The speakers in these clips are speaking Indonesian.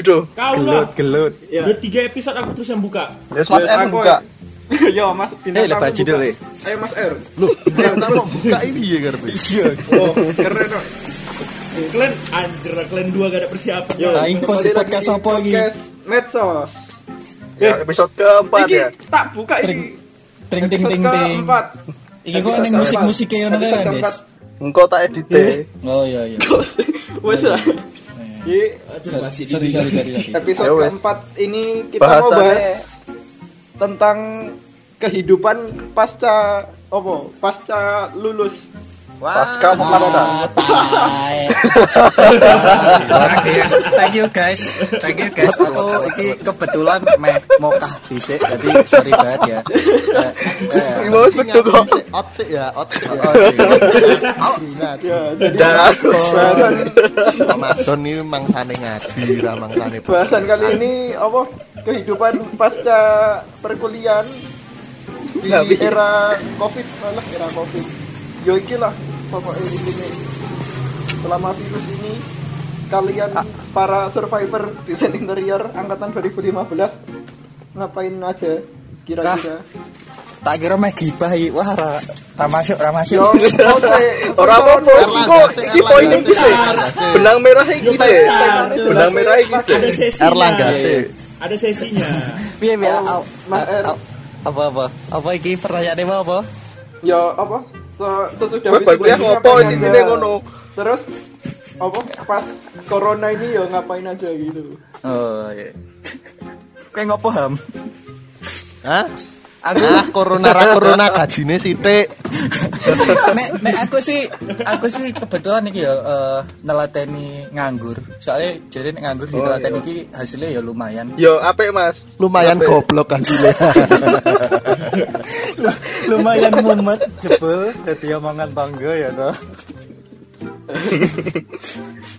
Ya. Kau Gelut, lah. gelut. Iya. Udah tiga episode aku terus yang buka. Ya Mas Yes, M aku- buka. Yo Mas Eh, lepas tamu judul, buka. eh. Ayo Mas R. Loh, ternyata kok buka ini ya karpe. Iya. Oh, keren kok. Kalian anjir, kalian dua gak ada persiapan. Yo, Nah, ini kembali podcast lagi di apa lagi? Podcast Medsos. Ya, episode keempat Iki ya. tak buka Tring, ini. Ting ting ting Episode ting. keempat. Iki kok neng keempat. musik-musik kayak ngono kan? Engkau tak edit deh. Oh iya iya. Wes lah. Iki Aduh, masih di Sorry sorry sorry. sorry. episode Ayo, wes. keempat ini kita mau Bahasannya- bahas tentang kehidupan pasca apa? Pasca lulus. Pasca memaksa. Tai. Thank you guys. Thank you guys. Aku iki kebetulan meh mokah dhisik jadi sorry banget ya. Eh, eh, Gimana sih betul kok? Out sih ya, out sih ya. Dan Ramadan ini mangsane ngaji, ra mangsane bahasan kali ini apa? Kehidupan pasca perkuliahan di era Covid malah era Covid. Yo iki lah pokoknya ini selama virus ini kalian para survivor desain interior angkatan 2015 ngapain aja kira-kira? Tak kira meh gibah iki. Wah ra ra masuk ra masuk. Yo, mau saya Ora apa-apa, engko sih, iki poin iki sih. Benang merah iki sih. Benang merah iki sih. Ada sesinya. Erlangga sih. Ada sesinya. Piye piye Oh, Au- Mas R. au- apa apa? Apa iki pertanyaane mau apa? Ya apa? Se- sesudah wisuda kuliah ngopo isine aja? ngono? Terus apa pas corona ini ya ngapain aja gitu. Oh iya. Kowe ngopo ham? Hah? Aku Ah, corona ra corona gajine sithik. nek nek aku sih aku sih kebetulan iki ya eh, nelateni nganggur. Soalnya jadi nek nganggur di nelateni iki hasilnya ya lumayan. Yo, apik Mas. Lumayan Apik. goblok gajine. lumayan mumet jebel dadi omongan bangga ya toh.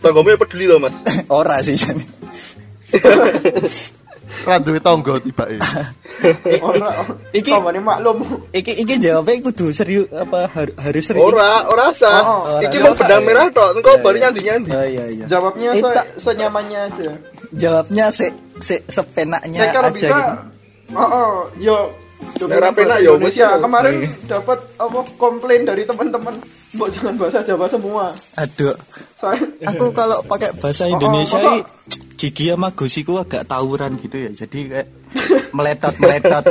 Tanggomu ya peduli loh, Mas. Ora sih Jan. Ra duwe tangga tibake. I- Ora i- iki tambane maklum. iki iki jawabnya kudu serius apa har- harus serius. Ora, ora sah. Oh, ora. Iki mau benang merah tok, engko baru nyandi-nyandi. Oh iya iya. Jawabnya Eh, senyamannya aja. Jawabnya se se sepenaknya Ya kalau aja bisa gitu. Oh, oh, yo dominan penak, yo, Indonesia. Kemarin Iya. dapat apa komplain dari teman-teman, mbok jangan bahasa Jawa semua. Aduh. Aku kalau pakai bahasa Oh, Indonesia masa- ini gigi sama gusiku agak tawuran gitu ya. Jadi kayak meletot-meletot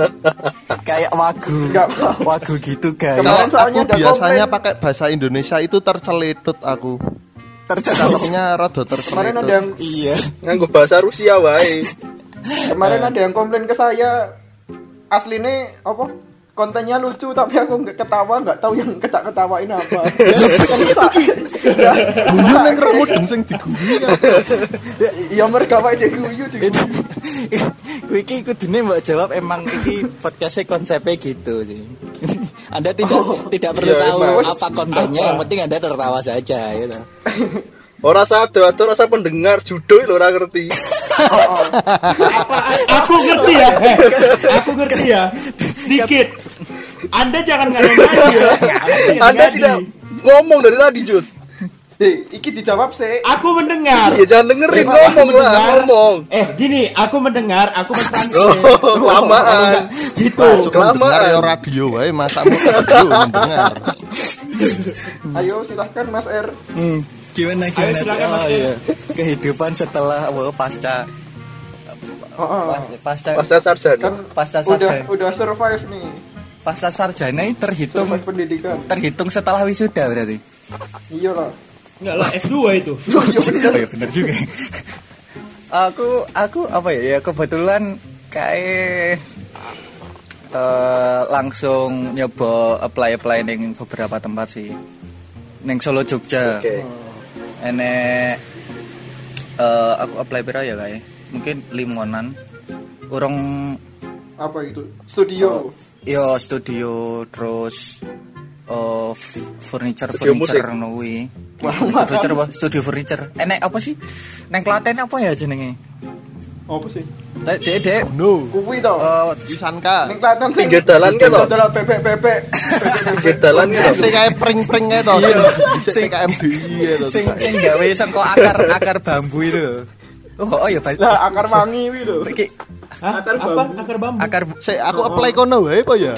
kayak wagu. Wagu gitu guys. Kalau aku biasanya komplain. pakai bahasa Indonesia itu terceletut aku. Tercetuk. Calonnya rada kemarin ada terceletut. yang Iya. Nganggo bahasa Rusia wae. kemarin ada yang komplain ke saya aslinya apa kontennya lucu tapi aku nggak ketawa nggak tahu yang ketak ketawain apa kan sa- ya, Guyu ning remudeng sing diguyu kan. ya mereka wae dia guyu Itu diguyu. Kuwi iki kudune mbok jawab emang iki podcastnya konsepnya gitu sih. Anda tidak tidak perlu Iya, tahu emang. apa kontennya, yang penting Anda tertawa saja gitu. Ora sado atau rasa pendengar judo lho ora ngerti. Aku ngerti ya. Aku ngerti ya. Sedikit. Anda jangan ngadi-ngadi ya. Anda tidak ngomong dari tadi, Jud. Eh, iki dijawab sih Aku mendengar. Ya jangan dengerin Aku ngomong lah, mendengar. ngomong. Eh, gini, aku mendengar, aku mentranslate. Oh, kelamaan. gitu. Wah, cuma dengar ya radio wae masamu radio mendengar. ayo silahkan Mas R Hmm, gimana Ayo, gimana? silakan, Mas Oh, iya. Kehidupan setelah wah, pasca oh, oh. pasca Pasca sarjana. kan Pasca udah sarjana. udah survive nih pasca sarjana ini terhitung pendidikan terhitung setelah wisuda berarti. iya lah Enggak lah, S2 itu. Oh, iya bener. Oh ya benar juga. aku aku apa ya? Ya kebetulan kayak eh, langsung nyoba apply apply neng beberapa tempat sih. Neng Solo Jogja. Oke. Enek eh, aku apply berapa ya kayak? Mungkin limonan. Urung apa itu studio yo studio terus oh f- furniture Studio furniture nui furniture apa studio furniture enek apa sih neng Klaten apa ya jenenge apa sih dek dek dek No. kuwi to eh, Wisanka. ning kelihatan sing Pinggir dalan kan, toh? dalan bebek-bebek Pinggir dalan gitu. Sing kayak pring-pring kayak to. Iya. Sing KMDI ya to. sing sing gawe sangko akar akar bambu itu Oh, oh ya Pak. Lah akar wangi kuwi lho. Hah? Akar Apa? bambu. Akar bambu. akar Sik aku apply kono wae apa ya?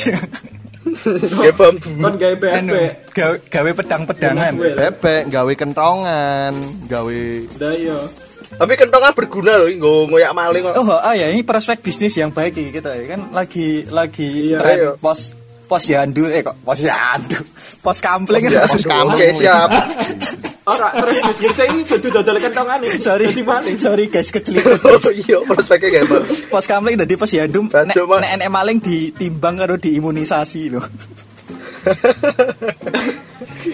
Kayak bambu. Kon gawe anu bebek. gawe, gawe pedang-pedangan. Bebek gawe kentongan, gawe Dah iya. Tapi kentongnya berguna loh, nggak ngoyak maling kok. Oh, oh ya ini prospek bisnis yang baik iki kita ya kan lagi lagi Iya, tren iya. pos pos yandu eh kok pos yandu pos kampling Ya, Pos. Oke, siap. Ora terus bisnis ini kudu dodol kentongane. sorry Dadi maling. sorry guys keceliput Oh iya, prospeknya kayak apa? pos kampling tadi pos yandu nek nek enek maling ditimbang karo diimunisasi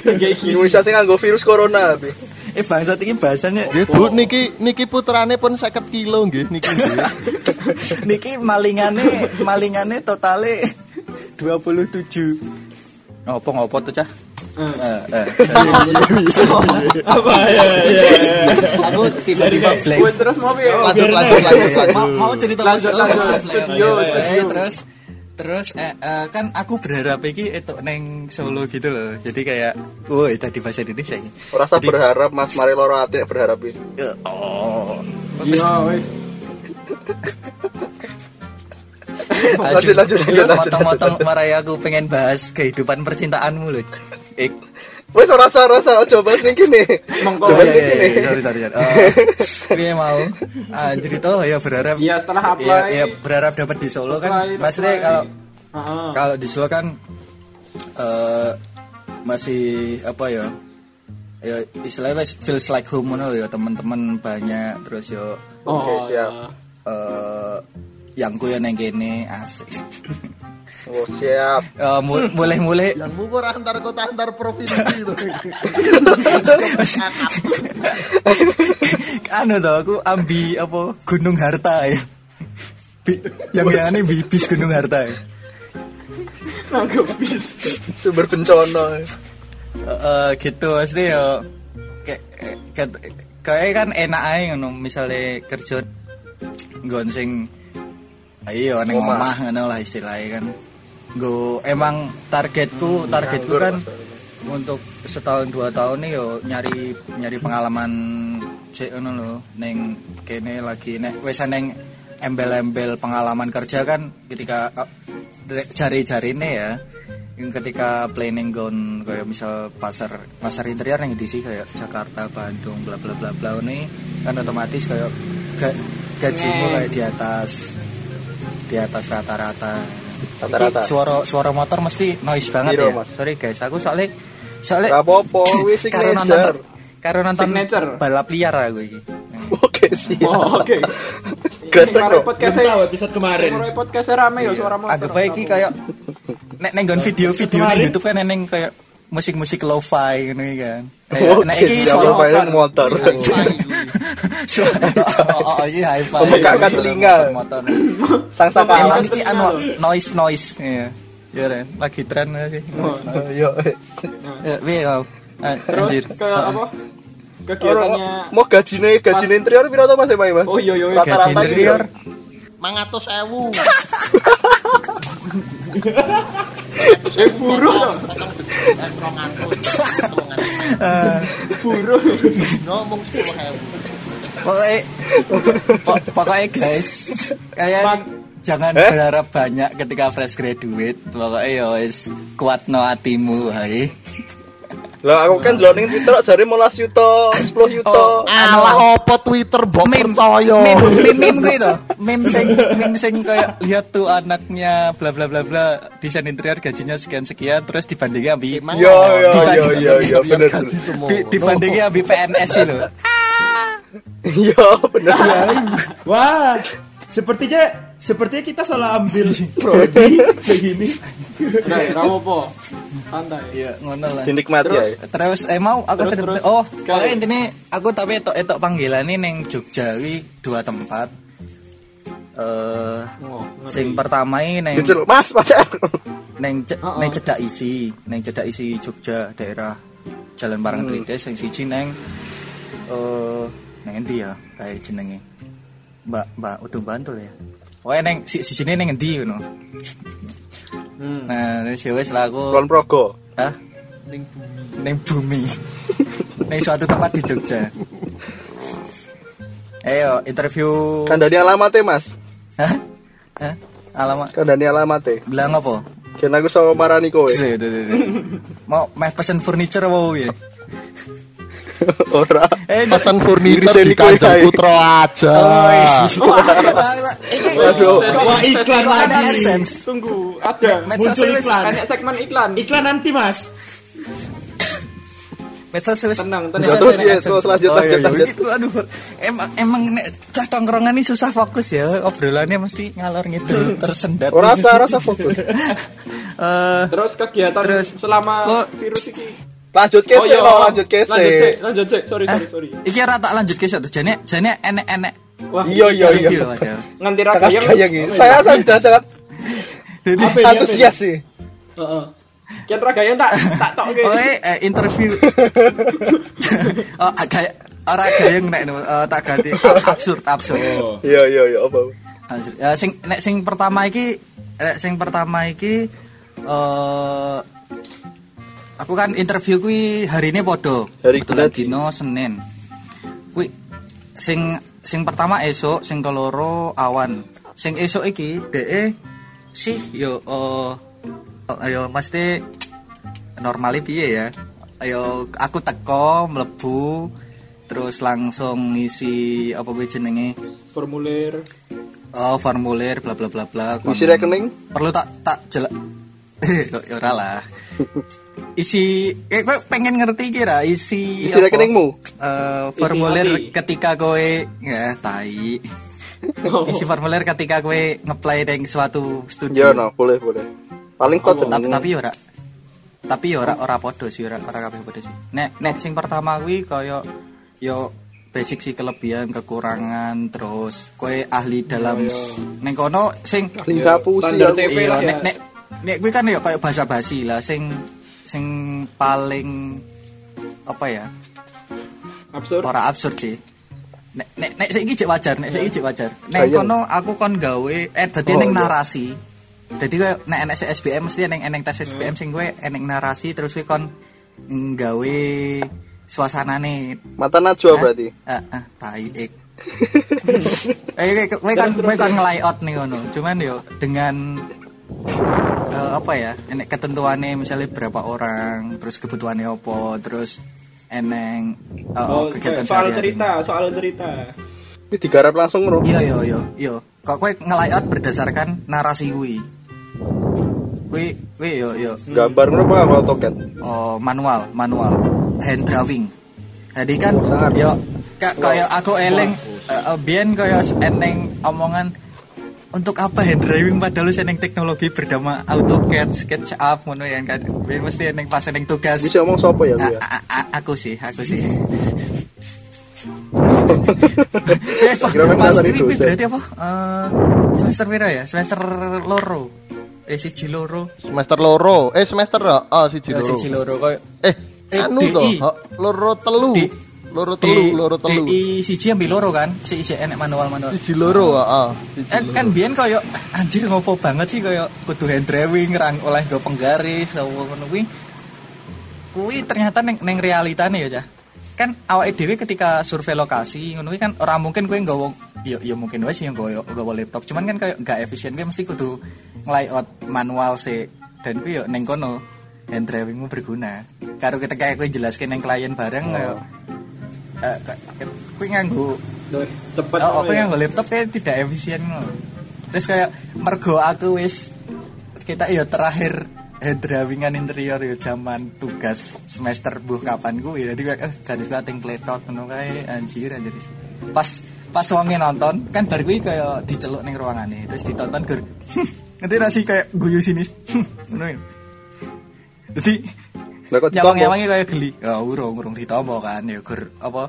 gini. Imunisasi nganggo virus corona. Bi. eh bangsat ini bahasanya Nggih Bu, niki niki putrane pun 50 kilo nggih niki niki malingane malingane totale 27 ngopo ngopo tuh cah. Apa ya? ya, ya. aku tiba-tiba blank terus mau piye? Lanjut lanjut lanjut mau, cerita Lanjut, Oh, lanjut. Eh, terus terus eh, eh, kan aku berharap iki etok neng Solo gitu loh jadi kayak woi tadi bahasa Indonesia ini Rasa Jadi- berharap Mas Mari loro ati nek berharap. Ya, oh Iya wes. Lanjut, lanjut, lanjut, lanjut, motong-motong marai aku pengen bahas kehidupan percintaanmu loh Ik. Wes ora rasa rasa coba sing kene. Monggo. Coba Oh, iya, sing iya, kene. iya, sorry, sorry, sorry. Oh, piye mau ah jadi tuh ya berharap Iya, setelah ya, apply. ya berharap dapat di Solo kan Apply, maksudnya apply. kalau kalau di Solo kan eh masih apa ya ya istilahnya feels like home ngono ya teman-teman banyak terus yo Oh, Oke, siap. eh yang ku ya neng kene asik Oh, siap. Eh, mu- mulai-mulai Yang mu ora antar kota antar provinsi itu. anu tau aku ambi apa Gunung Harta ya Bi- yang yang ini bis Gunung Harta ya. Nganggep bis. Sumber bencana. Eh, eh, gitu maksudnya ya kayak kayak kan enak aja ngono misalnya kerja gonseng ayo neng Omah. omah ngono lah istilahnya kan Gue emang targetku targetku kan untuk setahun dua tahun nih yo nyari nyari pengalaman cek ngono lho. Neng kene lagi nek wes neng embel-embel pengalaman kerja kan ketika jari-jari ini ya yang ketika planning gon kayak misal pasar pasar interior yang di sih kayak Jakarta Bandung bla bla bla bla ini kan otomatis kayak ga- gajimu kayak di atas di atas rata-rata Rata-rata. Suara suara motor mesti noise banget Piro, ya Mas? sorry guys aku soalnya soalnya Gak apa-apa, wis signature. karo nonton Signature. balap liar aku iki Oke, siap. Oh, oke. Gastek Sing dong. podcast tahu episode kemarin. Sing podcast rame ya suara motor. agak baik iki kayak nek nek nggon video-video di YouTube kan neng kayak musik-musik lo-fi ngono iki kan. Oke, Kayak nek iki siap, suara mainin motor. Suara oh, oh, iya hi-fi. Memegakkan Suara telinga. Motor. Sang Emang sakalan. iki anu noise noise iya. Ya Ren, lagi tren. Oh, Yo. Ya, Terus ke apa? Kegiatannya Mau gajine gajine interior piro to Mas Mas? Oh, iya, iya, iya. Rata-rata interior Mangatus ewu. eh buruh buruh. Ngomong 10 ewu. Pokoknya po- pokoknya guys kalian jangan Eh? berharap banyak ketika fresh graduate pokoknya ya wis kuat no hatimu hai Lah aku kan delok ning Twitter jare 15 yuta, 10 yuta. Oh. Alah opo Twitter mbok percaya. meme meme meme gitu meme sing meme sing kayak lihat tuh anaknya bla bla bla bla desain interior gajinya sekian sekian terus dibandingin ambi Yo yo yo yo yo bener. gaji semua. di- dibandingin ambi PNS sih loh Yo bener. Wah, sepertinya sepertinya kita salah ambil prodi begini. Nah, ra apa. Santai. iya ngono lah Dinikmati ya. terus eh mau aku Terus, ter- terus. oh pokoknya intinya aku tapi etok etok panggilan ini neng Jogja ini dua tempat eh Oh, sing pertama ini neng Jujur, Mas, Mas. neng ce- Oh, oh. neng cedak isi neng cedak isi Jogja daerah Jalan Barang Tritis yang siji neng eh neng endi ya kayak jenenge Mbak Mbak Udung Bantul ya Pokoknya neng si si sini neng endi ngono Hmm. nah terus ya wis lah aku Kulon Progo. Hah? Neng bumi. Neng suatu tempat di Jogja. Ayo interview. Kandani alamatnya mas. Hah? Hah? Alamat Kandani alamatnya. bilang apa? Kena aku sama marani kowe. Mau meh pesen furniture apa ya? Ora. Eh, Pesan furniture di Kanjeng. Putra aja. Oh, iya. Waduh. Wah iklan lagi. Tunggu, ada. Muncul iklan. Banyak segmen iklan. Iklan nanti mas. Medsos wis- Tenang, tenang. Terus, ya, terus lanjut, Oh, iya, lanjut, iya. lanjut. Iki, Aduh, emang emang nek cah tongkrongan ini susah fokus ya. Obrolannya mesti ngalor gitu, tersendat. Ora rasa rasa fokus. Eh, Terus kegiatan selama virus ini. Lanjut kese iya, lo, lanjut kese. Lanjut sih, lanjut sih. Sorry, sorry, sorry. iki ora tak lanjut ke satu. Jane jane enek-enek. Wah, Iya iya iya. Del. nganti yang kaya gitu. Saya sudah sangat Apa ini, antusias sih. Heeh. Kian raga yang tak tak tok ke. Oh, eh, interview. oh, kayak ora gayeng nek eh, tak ganti absurd absurd. Oh. Iya iya iya apa. Absurd. Ya, sing nek sing pertama iki nek sing pertama iki eh aku kan interview kuwi hari ini podo. Hari Kebetulan dino Senin. Kuwi sing sing pertama esok, sing keloro awan. Sing esok iki DE sih yo eh ayo mesti normali piye ya. Ayo aku teko mlebu terus langsung ngisi apa kuwi jenenge Formulir. oh formulir bla bla bla bla Isi Kon- rekening. perlu tak tak jelek ya ora lah isi eh pengen ngerti kira isi Isi apa? rekeningmu? Eh, Isi formulir hati. ketika kowe ya tai Oh. isi formulir ketika kowe ngeplay ning suatu studio no, boleh boleh. Paling tapi jenenge. tapi ya ora tapi ya ora ora podo sih ora ora kabeh podo sih nek nek sing pertama kuwi kaya yo basic sih kelebihan kekurangan terus kowe ahli dalam ning kono sing Ahli aku. CV iya lah ya. nek nek nek kuwi kan ya kayak bahasa basi lah sing sing paling apa ya? Absurd. ora absurd sih. Nek nek nek saiki wajar nek saiki cek wajar. Nek kono aku kon gawe eh dadi Oh, ning iya. narasi. Jadi kowe nek enek SBM mesti eneng eneng tes SBM sing kowe eneng narasi terus kowe kon nggawe suasanane. Mata najwa berarti. ah ah tai ik eh kowe kan kowe kan nge-layout nih ngono cuman yo dengan eh, apa ya enek ketentuannya misalnya berapa orang terus kebutuhannya apa terus eneng eh, Oh, kegiatan soal cerita, soal cerita. Ini digarap langsung ngono. Iya iya iya iya. Kok kowe nge-layout berdasarkan narasi kuwi. Kuwi kuwi yo yo Gambar ngono apa apa AutoCAD? oh, manual, manual. Hand drawing. Jadi kan sangat. yo ka- kayak aku eleng eh, eh, biyen kaya eneng omongan untuk apa hand drawing padahal wis eneng teknologi bernama AutoCAD, SketchUp ngono ya kan. Biyen mesti eneng pas eneng tugas. Bisa ngomong sapa ya gue ya? aku sih, aku sih. eh, pas, ini berarti apa? Eh, semester pira ya? Semester loro. Eh siji loro. Semester loro. Eh semester oh siji loro. siji loro koyo Eh, Eh, anu DI. to, ha, loro telu. Loro telu, loro telu. DI siji ambil loro kan? Si isi enek manual-manual. Siji loro, heeh. Siji Eh, loro. kan biyen koyo anjir ngopo banget sih koyo kudu hand drawing rang oleh go penggaris apa ngono kuwi. Kuwi ternyata neng neng realitane ya, Cah. Kan awake dhewe ketika survei lokasi ngono kan ora mungkin kowe nggawa ya ya mungkin wae sih nggawa nggawa laptop. Cuman kan kayak gak efisien kowe mesti kudu nge-layout manual sih. Dan kuwi yo neng kono hand drawingmu berguna. Karo ketika kowe jelaskan neng klien bareng koyo eh, kowe nganggo Cepet. Oh, aku apa ya? yang laptop kayak tidak efisien ngono. Terus kayak mergo aku wis kita ya terakhir head drawingan interior ya zaman tugas semester buh kapan ya jadi kayak eh garis kating pletot ngono kae anjir anjir pas pas wonge nonton kan bar kuwi kayak diceluk ning ruangane terus ditonton gur nanti nasi kayak guyu sinis ngono ya. jadi Lah kok nyawang ditompo? nyawangnya kayak geli. Ya urung urung ditompo kan. Ya gur apa?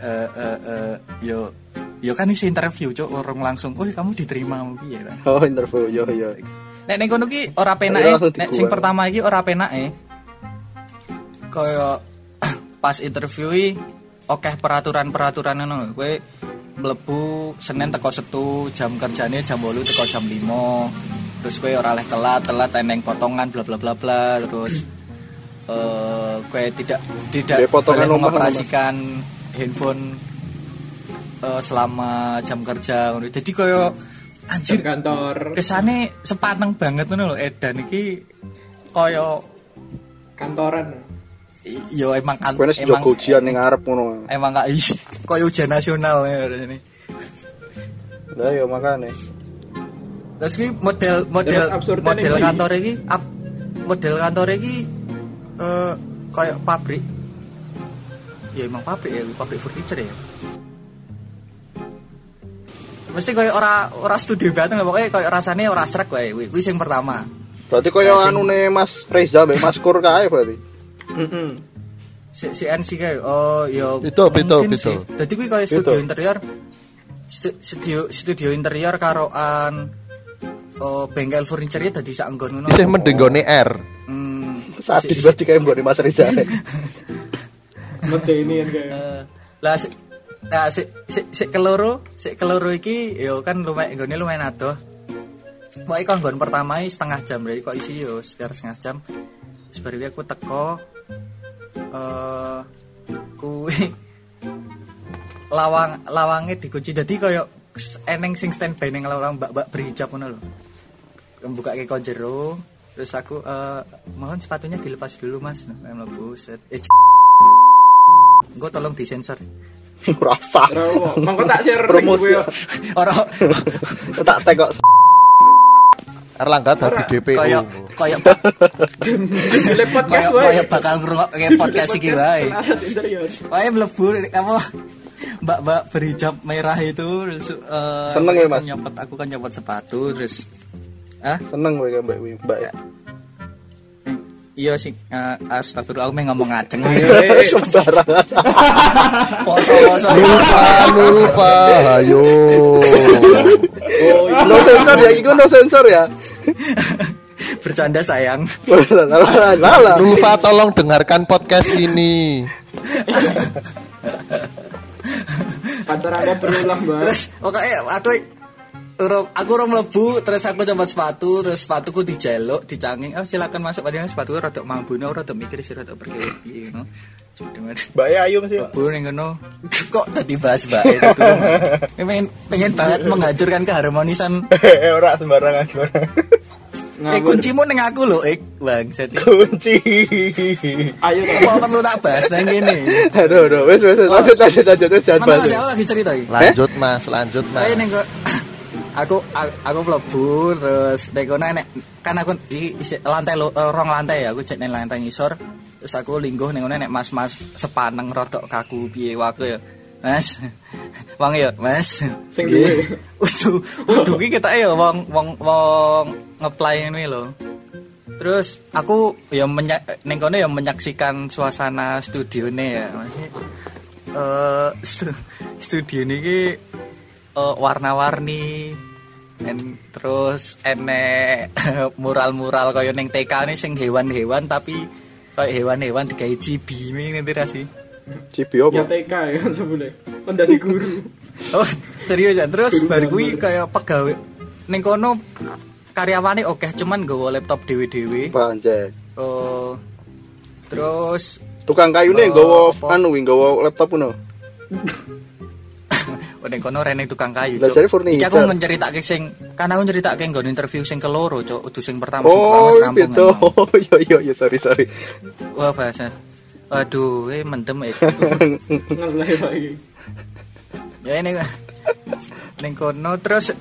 Eh eh eh yo yo kan isi interview cok orang langsung oh kamu diterima piye kan Oh, interview. Yo yo. nek ning kono ki ora penake nek sing pertama iki ora penake. Kaya pas interview iki okeh peraturan-peraturan ngono kowe mlebu Senin teko Setu jam kerjane jam 8 teko jam 5 terus kowe ora oleh telat telat eneng potongan bla bla bla bla. Terus eh kowe tidak tidak Kayak boleh mengoperasikan handphone eh, selama jam kerja. Jadi koyo anjir kantor kesane sepaneng banget ngono lho Edan iki koyo kantoran yo emang kan emang jogo ujian ning ngarep ngono. emang gak isi koyo ujian nasional ya ini. Lah ya makane. Terus ki model model model nih, kantor iki model kantor iki eh kayak pabrik. Ya emang pabrik ya, pabrik furniture ya. Mesti kayak ora ora studio banget lho, pokoknya kayak rasanya ora srek wae. Kuwi kuwi sing pertama. Berarti koyo Nah, sing- anune Mas Reza mbek Mas Kur kae berarti. Heeh. Si, si NC kayak oh ya Itu, itu, itu. sih. Dadi kuwi kayak studio Itu. interior stu- studio studio interior karoan oh bengkel furniture dadi sak nggon ngono. Isih mending gone R. Hmm, Sadis berarti kayak mbok Mas Reza. Kan kayak Eh, lah si, nah, si, si, si keloro si keloro iki yo kan lumayan nggone lumayan adoh. Pokoknya kan nggon pertama setengah jam dari kok isi yo sekitar setengah jam. Sebenarnya aku teko eh kuwi lawang lawangnya dikunci. Jadi koyo eneng sing standby ning lawang mbak-mbak berhijab ngono lho. Membuka ke jero terus aku eh mohon sepatunya dilepas dulu Mas. Nah, mlebu set. Eh, Gue tolong disensor. Rasa. Rawo. Mangko tak share Promosi. gue. Orang Tak tekok Erlangga dadi DPO. podcast koyo wae. koyo bakal ngrungokke podcast iki wae. Interior. Wae mlebu apa Mbak-mbak berhijab merah itu terus eh, Seneng ya, Mas? Nyopot aku kan nyopot sepatu terus ah seneng kowe Mbak Wi, Mbak. iya sih eh, astagfirullah aku mau ngomong ngaceng Sembarangan. poso poso Nulfa, Nulfa, ayo. Oh, no sensor ya, iku no sensor ya. bercanda sayang. Nulfa tolong dengarkan podcast ini. Pacar Anda berulang, Mbak. terus pokoknya aduh urung aku urung mlebu terus aku coba sepatu terus sepatuku dijaluk dicanging. Oh silakan masuk padahal sepatu rada mambu no rada mikir sih rada pergi piye ngono Mbak ayo mesti. Bu ning ngono. Kok tadi bahas mbak? Itu pengen pengen banget menghancurkan keharmonisan. Ora sembarangan sembarangan. eh kuncimu ning aku lho ik bang Kunci. Ayo apa perlu tak bahas nang ngene Aduh, aduh, wes wes lanjut lanjut lanjut wes jangan mana bahas. Mas, aku lagi cerita iki Lanjut Mas, lanjut Mas. Kayak ning kok aku aku, mlebu terus nek enek kan aku di lantai lo, eh, rong lantai ya aku cek ning lantai ngisor terus aku lingguh ning enek mas-mas sepaneng rodok kaku piye wae ya Mas Wong ya Mas Sing duwe. Udu udu ki ketok ya wong wong wong ngeplay ini lho Terus aku ya ning kono ya menyaksikan suasana studione ya. Eh stu- studio niki eh, warna-warni en terus enek mural-mural kaya ning TK ini sing hewan-hewan tapi kayak hewan-hewan digawe cibi ini nanti rasi. Cibi opo? Ya TK ya kan sebule. Kan dadi guru. Oh, serius ya. Terus bar kuwi kayak pegawai ning kono karyawane oke cuman nggawa laptop dhewe-dhewe. Panjang. Oh. Terus Tukang kayune Oh, nggawa apa? anu nggawa laptop ngono. Ning kono rene tukang kayu. Lah, jare furniture. Iki aku menceritake sing kan aku nceritake nggon interview sing keloro, Cuk. Udu sing pertama sing Oh, pertama. Oh, iya iya iya sorry sorry. Wah, bahasa. Waduh, eh mendem eh. Ngeleh lagi. ya ini ning kono terus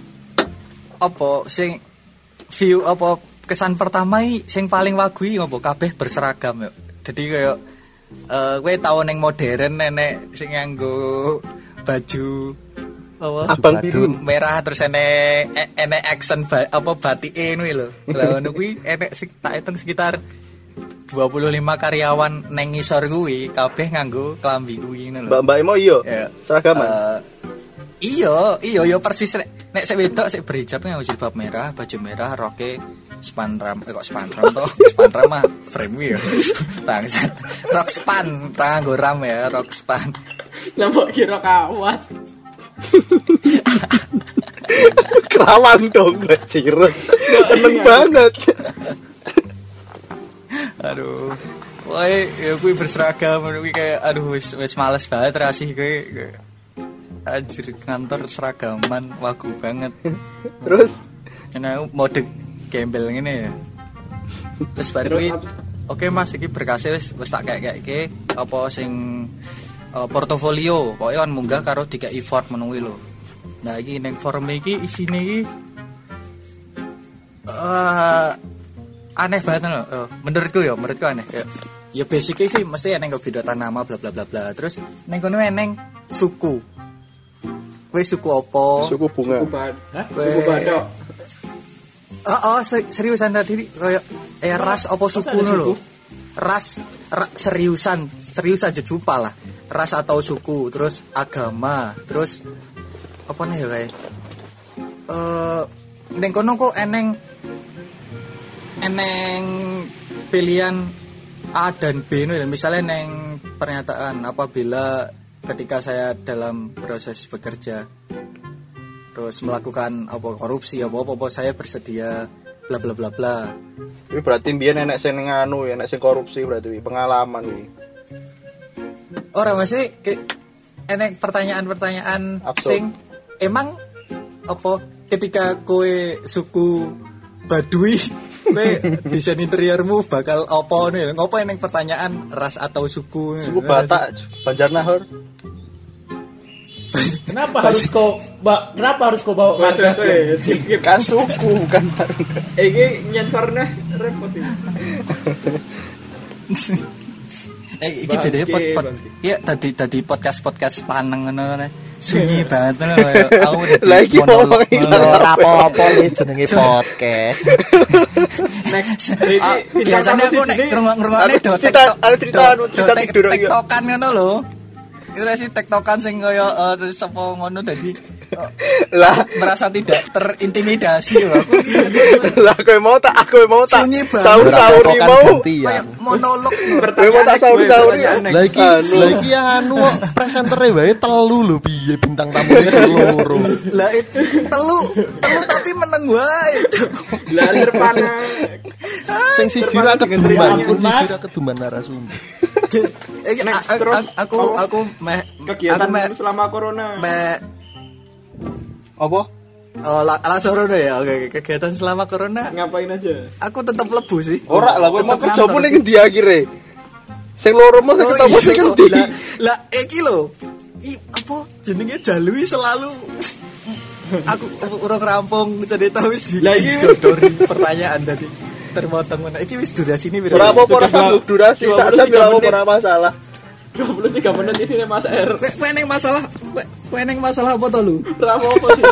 apa sing view apa kesan pertama i, sing paling wagu iki apa kabeh berseragam yo. Jadi kayak eh kowe tau ning modern nenek sing nganggo baju apa Abang biru. merah terus enek e- enek accent ba, apa batike ngono lho. Lah ngono kuwi enek sik- tak hitung sekitar 25 karyawan neng ngisor kuwi kabeh nganggo klambi kuwi ngono lho. Mbak Mbak Emo iya. Ya. Seragaman. Eh, iya, iya, iya persis nek nek sik wedok sik berhijab nganggo jilbab merah, baju merah, roke spanram, eh kok spanram toh? Spanram mah frame ya. Bangsat. Rok span, ra nganggo ram ya, rok span. Lah mbok kira kawat. Kerawang dong Mbak Cirut. Seneng banget. Aduh. Woi, ya kuwi berseragam kuwi kayak aduh wis wis males banget rasih kuwi. Anjir kantor seragaman wagu banget. Terus? Karena mode gembel ngene ya. Terus baru oke mas iki berkasnya wis wis tak kayak kayak apa sing eh, portofolio pokoknya kan munggah karo tiga effort menunggu lo nah iki neng forum iki isine iki eh aneh banget loh Eh, menurutku ya menurutku aneh. Ya, ya basicnya sih mesti eneng kebidotan nama bla bla bla bla. Terus neng kono eneng suku Kowe suku apa? suku bunga. Kuban. Weh. Suku badok. Oh, oh se- seriusan tadi kayak eh ras apa suku ngono lho. suku? Ras ra- seriusan, serius aja jumpa lah. Ras atau suku, terus agama, terus apa nih ya kayak eh neng kono kok eneng eneng pilihan A dan B nih misalnya neng pernyataan apabila ketika saya dalam proses bekerja terus melakukan apa korupsi apa apa, apa saya bersedia bla bla bla bla Ini berarti biar nenek sing nganu ya, nenek sing korupsi berarti pengalaman wi. orang masih ke enek pertanyaan-pertanyaan sing emang apa ketika kowe suku Baduy kowe desain interiormu bakal apa nih ngopo eneng pertanyaan ras atau suku Suku Batak, Banjarnahor. Kenapa harus kau ba, kenapa harus kau bawa skip. Kan suku bukan bareng. Eh, nyensornya repot ini. eh iki dede Bangke, pod, pod, bangke. iya tadi tadi podcast podcast paneng ngono nih sunyi banget ngono lho. aku dadi Lah, iki monolog ngomong iki ngono. Ora apa-apa jenenge podcast. Next. Iki Ah, bintang biasanya aku nek ngrungokne Anu do cerita- anu cerita- anu cerita tek- tidur iki. TikTokan ngono lho. Kira sih tektokan sing kaya eh, terus apa ngono dadi eh, Lah, merasa tidak terintimidasi aku. lah kowe mau tak aku mau tak sahur-sahuri Berapa mau. gantian. Kayak monolog. Kowe mau tak sahur-sahuri ya. Lah iki Anu. lah iki anu kok presentere wae telu lho piye bintang tamu loro. Lah itu telu telu tapi meneng wae. Lah terpana. Sing siji ra keduman, sing siji ra keduman narasumber. Eh, Next, a- terus, aku aku meh Kegiatan aku selama corona. meh Apa? Oh, la- udah ya. Oke, kegiatan selama corona Ngapain aja? aku tetap lebu sih. Ora lah kowe mau kerja pun ning ndi akhire? Sing loro mau sing Oh, ketemu iya, sing ngendi? Lah, iki lho. I apa jenenge Jalui selalu aku urung rampung tahu wis di Lah, iki wis- didodori pertanyaan tadi termotong mana iki wis durasi ini Ora apa-apa durasi sak jam 23 ya ora ora masalah. 23 menit di sini Mas R. Kowe neng masalah kowe neng masalah apa to lu? Ora apa sih.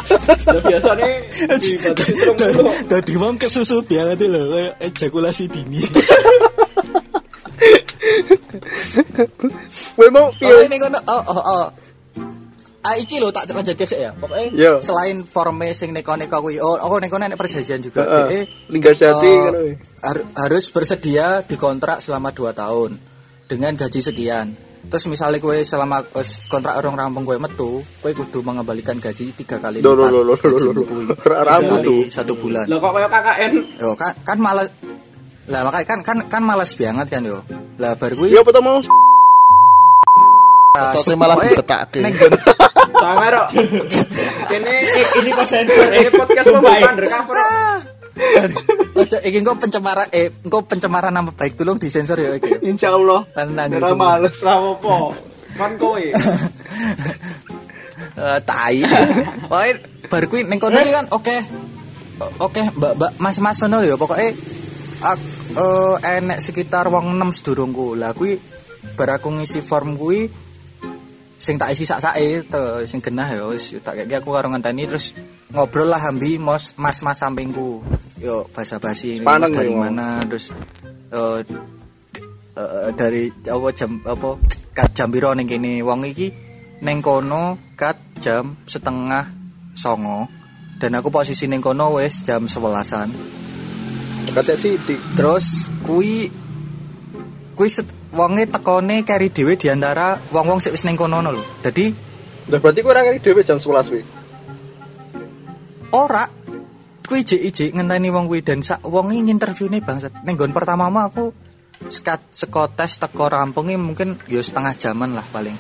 Lah biasanya dibatasi terus. Dadi wong kesusu banget lho kayak ejakulasi dini. Kowe mau Oh, piye? ini kono oh oh oh. Ah iki lho tak lanjut sik ya. Pokoknya Yo. selain forme sing neko-neko kuwi oh aku neko nek perjanjian juga. Heeh. Eh, ngono. har- harus bersedia dikontrak selama 2 tahun dengan gaji sekian. Terus misalnya kue selama eh, kontrak orang rampung kue metu, kue kudu mengembalikan gaji tiga kali Loh, loh, lipat loh, loh, loh, gajimu loh. kuwi. Ra- ra Tiga kali mutu. satu bulan. Lah kok kayak KKN Yo kan kan malas lah makanya kan kan kan malas banget kan yo. Lah bar kuwi Ya apa to mau? Soalnya malah gon- sangar kok. Ini ini kok sensor ini podcast eh. undercover. Ojo, iki engko pencemaran eh engko pencemaran nama baik tolong disensor ya iki. Insyaallah. Tenan Ora iki. males. Lah apa? Kan kowe. Eh tai. Pokoke bar kuwi ning kono kan oke. Oke, Mbak-mbak Mas-mas ngono lho pokoke eh, enek sekitar wong 6 sedurungku. Lah kuwi bar aku ngisi form kuwi sing tak isi sak-sake te sing genah ya wis tak kayak aku karo ngenteni terus ngobrol lah ambi mos mas-mas sampingku. Yo ini Sepaneng dari mana terus eh, eh, dari apa jam apa kat jam piro ning kene wong iki ning kono kat jam setengah songo dan aku posisi ning kono wis jam sebelasan Kata Siti. terus kui kui set, wonge tekone kari dhewe di antara wong-wong sik wis ning kono lho. Dadi Lah berarti kowe ora ngeri dhewe jam 11 kuwi. ora. Kuwi ijik-ijik ngenteni wong kuwi dan sak wong iki interviewne bangsat. Ning nggon pertama mah aku sekat seko tes teko rampunge mungkin ya setengah jaman lah paling.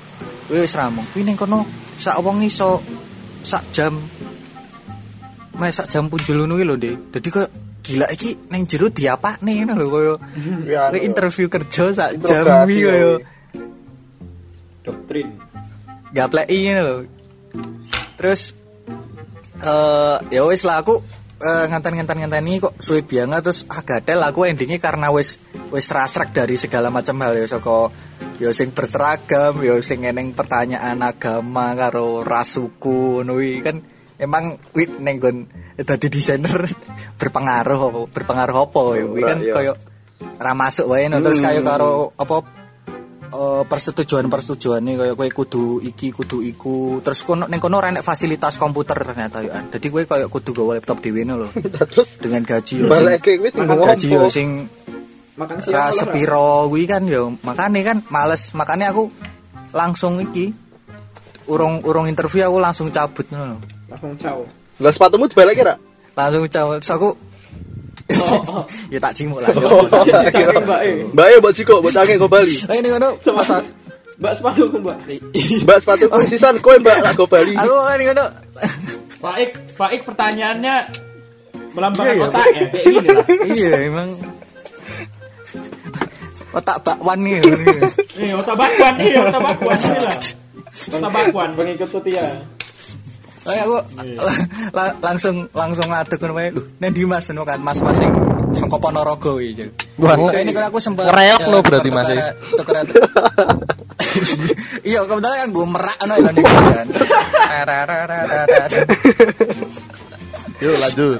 Kuwi wis rampung. Kuwi ning kono sak wong iso sak jam meh sak jam punjul ngono lho Dek dadi koyo gila iki ning jero diapakne ngono lho koyo. Ya, koyo interview kerja sak jam iki koyo. ya. doktrin. Gapleki ngono lho. Terus eh ya wis lah aku eh, nganten-nganten ngenteni kok suwe banget. Terus ah gatel aku endingnya karena wis wis rasrek dari segala macam hal ya saka ya sing berseragam ya sing eneng pertanyaan agama karo ras suku kan emang wit ning nggon dadi desainer berpengaruh berpengaruh apa ya? Kuwi kan Iya. koyo ra masuk wae no. terus kayak karo apa eh, persetujuan-persetujuan nih kayak kowe kudu iki kudu iku. Terus kono ning kono ora enek fasilitas komputer ternyata yo jadi kowe kayak kudu gawe laptop dhewe no lho. Terus dengan gaji yo sing gaji yo sing makan malah sepiro kuwi kan yo makane kan males. Makane aku langsung iki urung urung interview aku langsung cabut ngono lho. Langsung caw Lah sepatumu dibalik ra? langsung cabut terus aku ya tak cimuk lah mbak eh Mbak ya mbak Jiko, mbak Cange go Bali. Eh ini ngono mbak sepatu mbak Mbak sepatu sisan kowe mbak lah go Bali. aku ini ngono Faik, Faik pertanyaannya melambangkan Iya, iya. otak ya kayak gini lah. iya emang otak bakwan nih Nih, otak bakwan, iya otak bakwan ini lah. Otak bakwan. pengikut setia Kayak aku la- la- langsung langsung ngadeg ngono wae. Lho, nek di Mas ngono kan Mas Mas sing saka Ponorogo iki. Wah, Saya ini kan aku sempat ngereok lo berarti, Mas, tuker- Iya, kebetulan kan gue merak ngono ya kan. Yuk lanjut.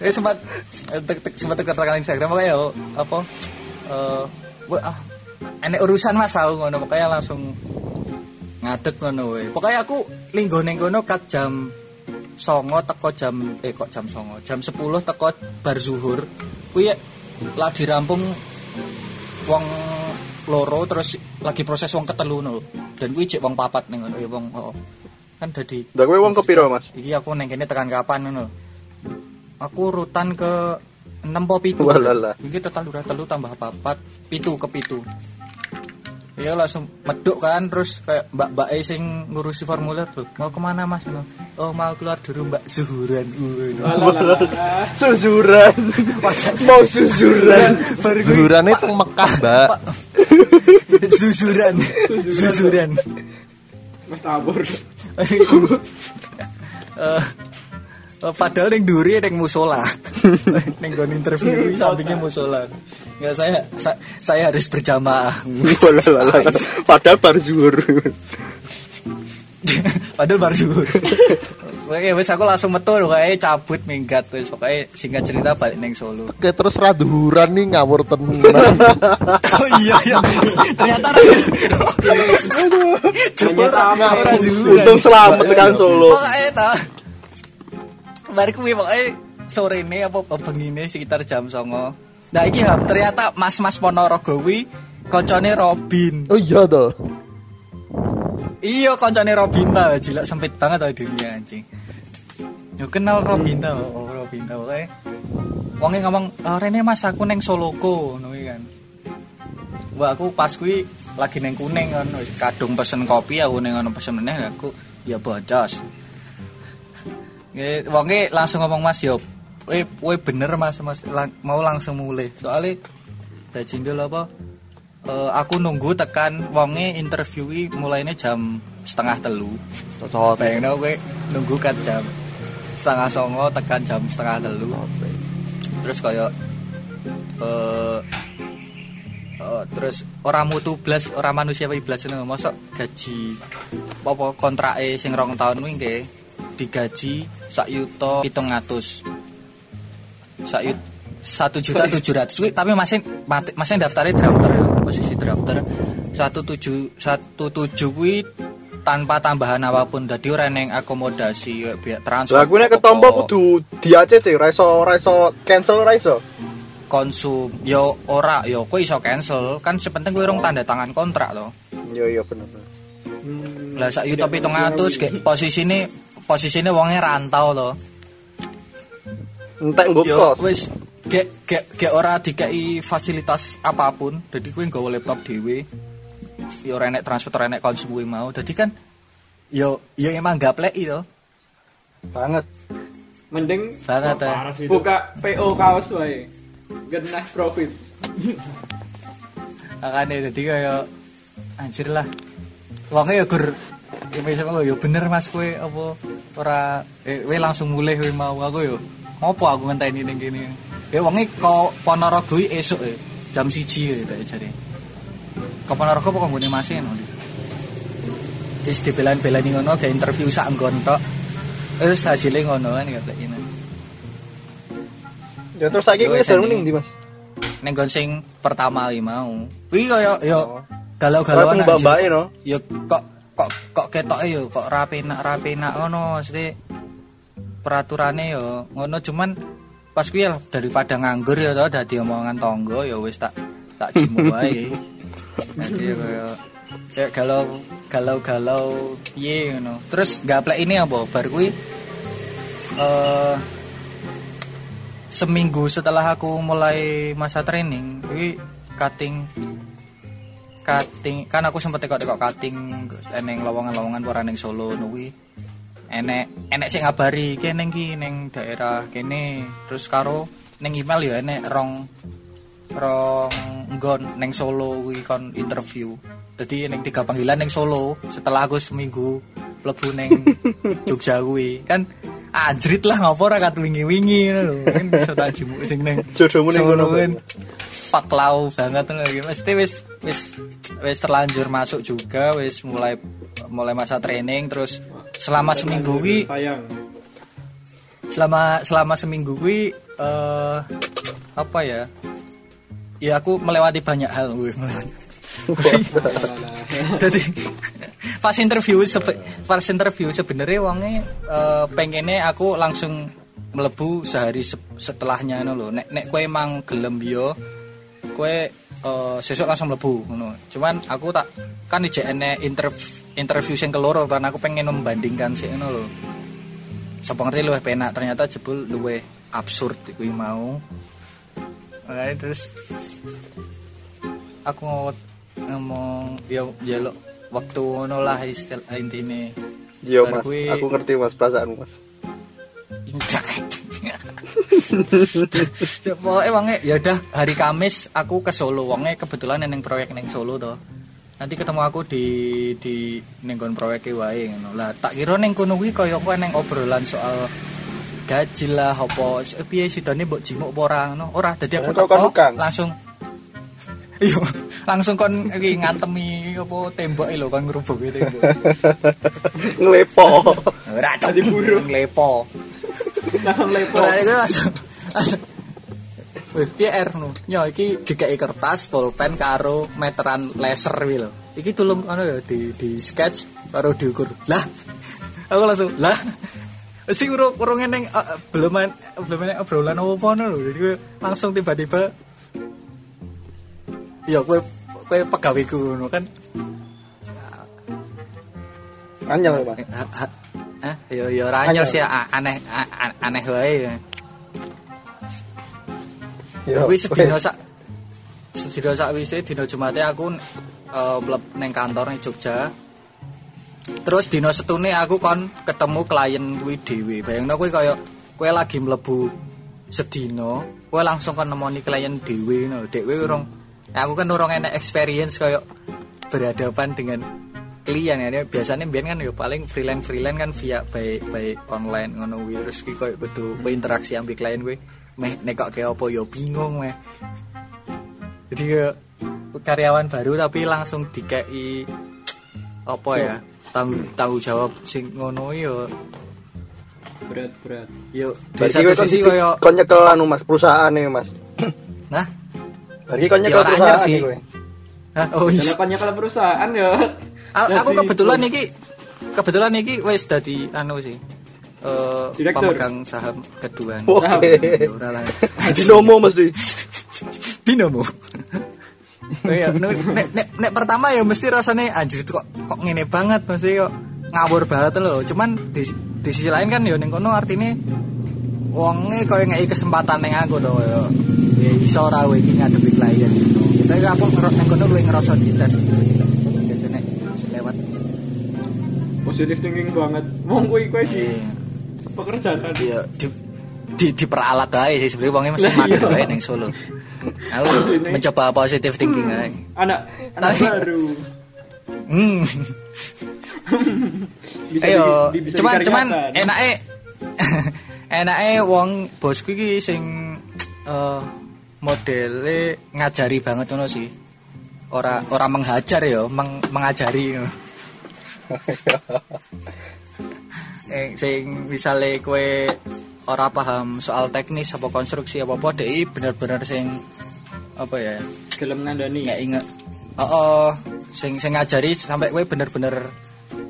Eh sempat eh, sempat tuker-tuker Instagram kayak yo apa eh ah, enek urusan Mas aku ngono makanya langsung ngadeg ngono we. Pokoknya aku linggo ning kono kat jam songo teko jam eh kok jam songo? Jam 10 teko bar zuhur. Kuwi lagi rampung wong loro terus lagi proses wong ketelu no dan kuwi cek wong papat ning ngono ya wong oh, kan dadi Lah kowe wong kepiro, Mas? iki aku neng kene tekan kapan ngono aku urutan ke 6 po pitu? Walalah. iki total udah telu tambah papat pitu ke pitu Iya langsung meduk kan terus kayak mbak mbak E sing ngurusi formulir tuh mau ke mana mas? Oh mau keluar dulu mbak Zuhuran. Ngono. Susuran. Mau gue Zuhuran itu Mekah, Mbak. Zuzuran Zuzuran meh tabur Eh, eh, padahal yang duri yang musola yang gon interview ini sampingnya musola nggak saya sa- saya harus berjamaah Walalah. Padahal bar zuhur. padahal baru zuhur Oke, wes aku langsung metu kayak cabut minggat wes pokoknya singkat cerita balik neng Solo. Kayak terus raduhuran nih ngawur tenan. Oh iya iya. Ternyata Ternyata zuhuran. Untung selamat tekan Solo. Pokoknya ta. Mari kuwi pokoknya sore ini apa ini sekitar jam songo. Nah iki ternyata mas-mas Ponorogo kuwi koncone Robin. Oh iya toh. Iya koncone Robin ta, jilak sempit banget tau dunia anjing. Yo kenal Robin ta, oh Robin ta pokoknya. Wonge ngomong, "Oh, Rene Mas aku neng Soloko," ngono kuwi kan. Wah, aku pas kuwi lagi neng kuning kan, wis kadung pesen kopi aku neng ono pesen meneh aku ya bocos. Wonge langsung ngomong Mas yo, "Eh, kowe bener Mas, Mas lang- mau langsung mulai." Soale bajindel apa? Eh, aku nunggu tekan wonge interviewi mulainya jam setengah telu. Cocok. Bayangin kowe nunggu kan jam setengah songo tekan jam setengah telu. Terus kaya eh eh, terus orang mutu blas, orang manusia wae blas ngono mosok gaji apa kontrake sing rong tahun kuwi nggih digaji sak yuta 700. Sak yut satu juta tujuh ratus tapi masih masih daftarnya drafter ya posisi drafter satu tujuh satu tujuh kuwi tanpa tambahan apa pun jadi orang yang akomodasi kayak biaya transport Lah kuwi nek ketompo kudu di-ACC, ra iso ra iso cancel ra iso. konsum yo ora yo kowe iso cancel kan sepenting kowe rong tanda tangan kontrak loh Iya iya bener. lah sak yuta 700 kayak posisine posisine wonge rantau loh Entek yo kos. wis gek gek gek ora dikai fasilitas apa pun jadi kowe nggawa laptop dhewe yo ora enek transport ora enek konsum kuwi mau jadi kan yo yo emang gaplek itu Banget. Mending sih itu. buka PO kaos wae. Genah profit. makanya jadi kayak anjir lah uangnya ya gur ya misalnya ya bener mas kue apa ora eh we langsung mulai we mau aku yo ngopo aku ngenteni ning kene ya uangnya kok Ponorogo iki esuk ya jam siji ya tak jadi kok Ponorogo apa nggone masin Terus dibelan-belani ngono kayak interview sak nggon tok terus hasilnya ngono kan ya kayak ini Ya terus kuwi SNI. seru ning ndi, Mas? neng nggon sing pertama iki mau kuwi kaya yo Oh. galau-galauan mbak-mbake no. ya kok kok kok ketoke yo kok rapenak rapenak ngono mesti peraturane yo ngono. Cuman pas kuwi daripada nganggur ya to dadi omongan tonggo ya wis tak tak jimu wae. Jadi kaya kayak galau galau galau piye ngono. Terus gaplek ini apa bar kuwi? Eh seminggu setelah aku mulai masa training kuwi cutting cutting kan aku sempet tekok-tekok cutting eneng lowongan-lowongan ora ning Solo nuwi enek enek sing ngabari ki ning ki ning daerah kene. Terus karo ning email ya enek rong rong nggon ning Solo kuwi kon interview. Jadi ning tiga panggilan ning Solo setelah aku seminggu mlebu ning Jogja kuwi. Kan anjrit lah ngopo ora kat wingi-wingi ngono lho. Kan bisa tak jemuk sing ning Jodohmu ning Solo kono, kan fuck lau banget ngono lagi mesti wis wis wis terlanjur masuk juga wis mulai mulai masa training terus selama seminggu Sayang. selama selama seminggu kuwi eh apa ya ya aku melewati banyak hal melewati. Jadi pas interview sebe- pas interview sebenarnya wonge eh, pengennya aku langsung melebu sehari se- setelahnya ngono lho. Nek nek kowe emang gelem yo kowe eh, sesuk langsung mlebu ngono. Cuman aku tak kan ijek enek interview interview sing keloro kan aku pengen membandingkan sih ngono lho. Sapa ngerti luwih penak ternyata jebul luwih absurd kuwi mau. Makanya terus aku ngomong, ngomong ya jaluk waktu ngono lah istilah intine. Yo Bar Mas, aku ngerti Mas perasaanmu Mas. Ya pokoknya wonge ya udah hari Kamis aku ke Solo. Wonge kebetulan neng proyek neng Solo toh. Nanti ketemu aku di di neng kon proyek wae ngono. Lah tak kira neng kono kuwi kaya kowe neng obrolan soal gaji lah apa eh, piye sidane mbok jimuk apa ora ngono. Ora dadi aku teko, langsung. Iya langsung kon iki ngantemi apa tembok lho kon ngrubuki tembok. Nglepo. ora lepo Langsung lepo. Ora iku langsung. Wih, piye R nu? Nyo iki dikai kertas, pulpen karo meteran laser kuwi lho. Iki tulung anu ya di di sketch karo diukur. Lah. Aku langsung, lah. Sing urung urung neng uh, belum main- belum enek obrolan apa ngono lho. Jadi langsung tiba-tiba Ya kowe kowe pegaweku ngono kan. Anyel Mas. Ha- ha- Hah? Ya ya anyos ya aneh aneh wae. Yo. Kuwi sedina sak sedina sak wise dina Jumate aku mleb ning kantor ning Jogja. Terus dina setune aku kon ketemu klien kuwi dhewe. Bayangno kuwi kaya kowe lagi mlebu sedina, kowe langsung kon nemoni klien dhewe ngono. Kowe urung aku kan urung enek experience kaya berhadapan dengan klien ya biasanya biar kan ya paling freelance freelance kan via by by online ngono kuwi terus kuwi koyo kudu berinteraksi ambil klien kuwi meh nek kok kayak apa ya bingung meh jadi kayak karyawan baru tapi langsung dikai apa ya tanggung tanggung jawab sing ngono ya Berat, berat. yo Berarti satu sisi koyo kon nyekel anu Mas perusahaan nih Mas. nah Berarti kon Ya, nyekel perusahaan sih. nih kowe. Hah? oh iya Kenapa kalau perusahaan ya? A- aku kebetulan iki kebetulan iki wis dadi anu sih Direktur. pemegang saham kedua Oke. Ora lah. Dinomo mesti. binomo ya, nek, nek, nek, nek pertama ya mesti rasanya anjir kok kok ngene banget mesti kok ngawur banget loh cuman di, di sisi lain kan ya ning kono artinya wonge koyo ngeki kesempatan ning aku to ya ya iso ora kowe iki ngadepi klien gitu. Tapi aku ngerok ning kono luwih ngerasa dites. Biasane lewat positif thinking banget. Wong kuwi kuwi di Iya. pekerjaan. Iya, di di diperalat aja sih sebenarnya wongnya mesti Lah, mager iya. aja ning Solo. Aku mencoba positive thinking aja. Anak anak Tapi- baru. Hmm. Bisa Ayo, di- bisa cuman cuman enake enake wong bosku iki sing eh modele ngajari banget ngono sih. Ora ora menghajar ya, meng, mengajari ngono. Eh sing misale kowe ora paham soal teknis apa konstruksi apa apa dek bener-bener sing apa ya gelem ngandani. nggak inget oh, oh sing sing ngajari sampai gue bener-bener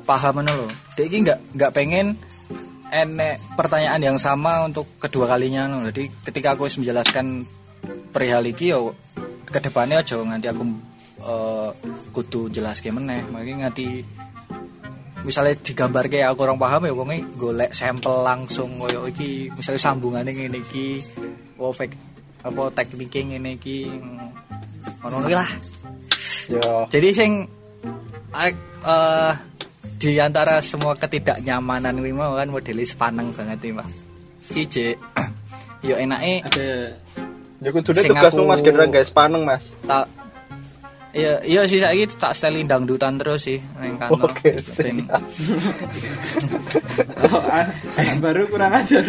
paham lho dia ini nggak nggak pengen enek pertanyaan yang sama untuk kedua kalinya no. jadi ketika aku menjelaskan perihal iki yo ke depannya aja nganti aku eh, kudu jelas meneh makanya nganti misalnya digambar kayak aku orang paham ya wonge golek sampel langsung koyo iki misalnya sambungannya ngene iki oh fake apa tekniknya ngene iki ngono lah Ya. jadi sing eh, di antara semua ketidaknyamanan ini mau kan modelis sepaneng banget ini Mbak. Ije yo enake Ada Ya kudune Sing tugasmu Mas Gendra guys paneng Mas. tak Iya, iya sih saiki tak setelin dangdutan terus sih ning kantor. Oke, Ben- oh, an- anak baru kurang ajar.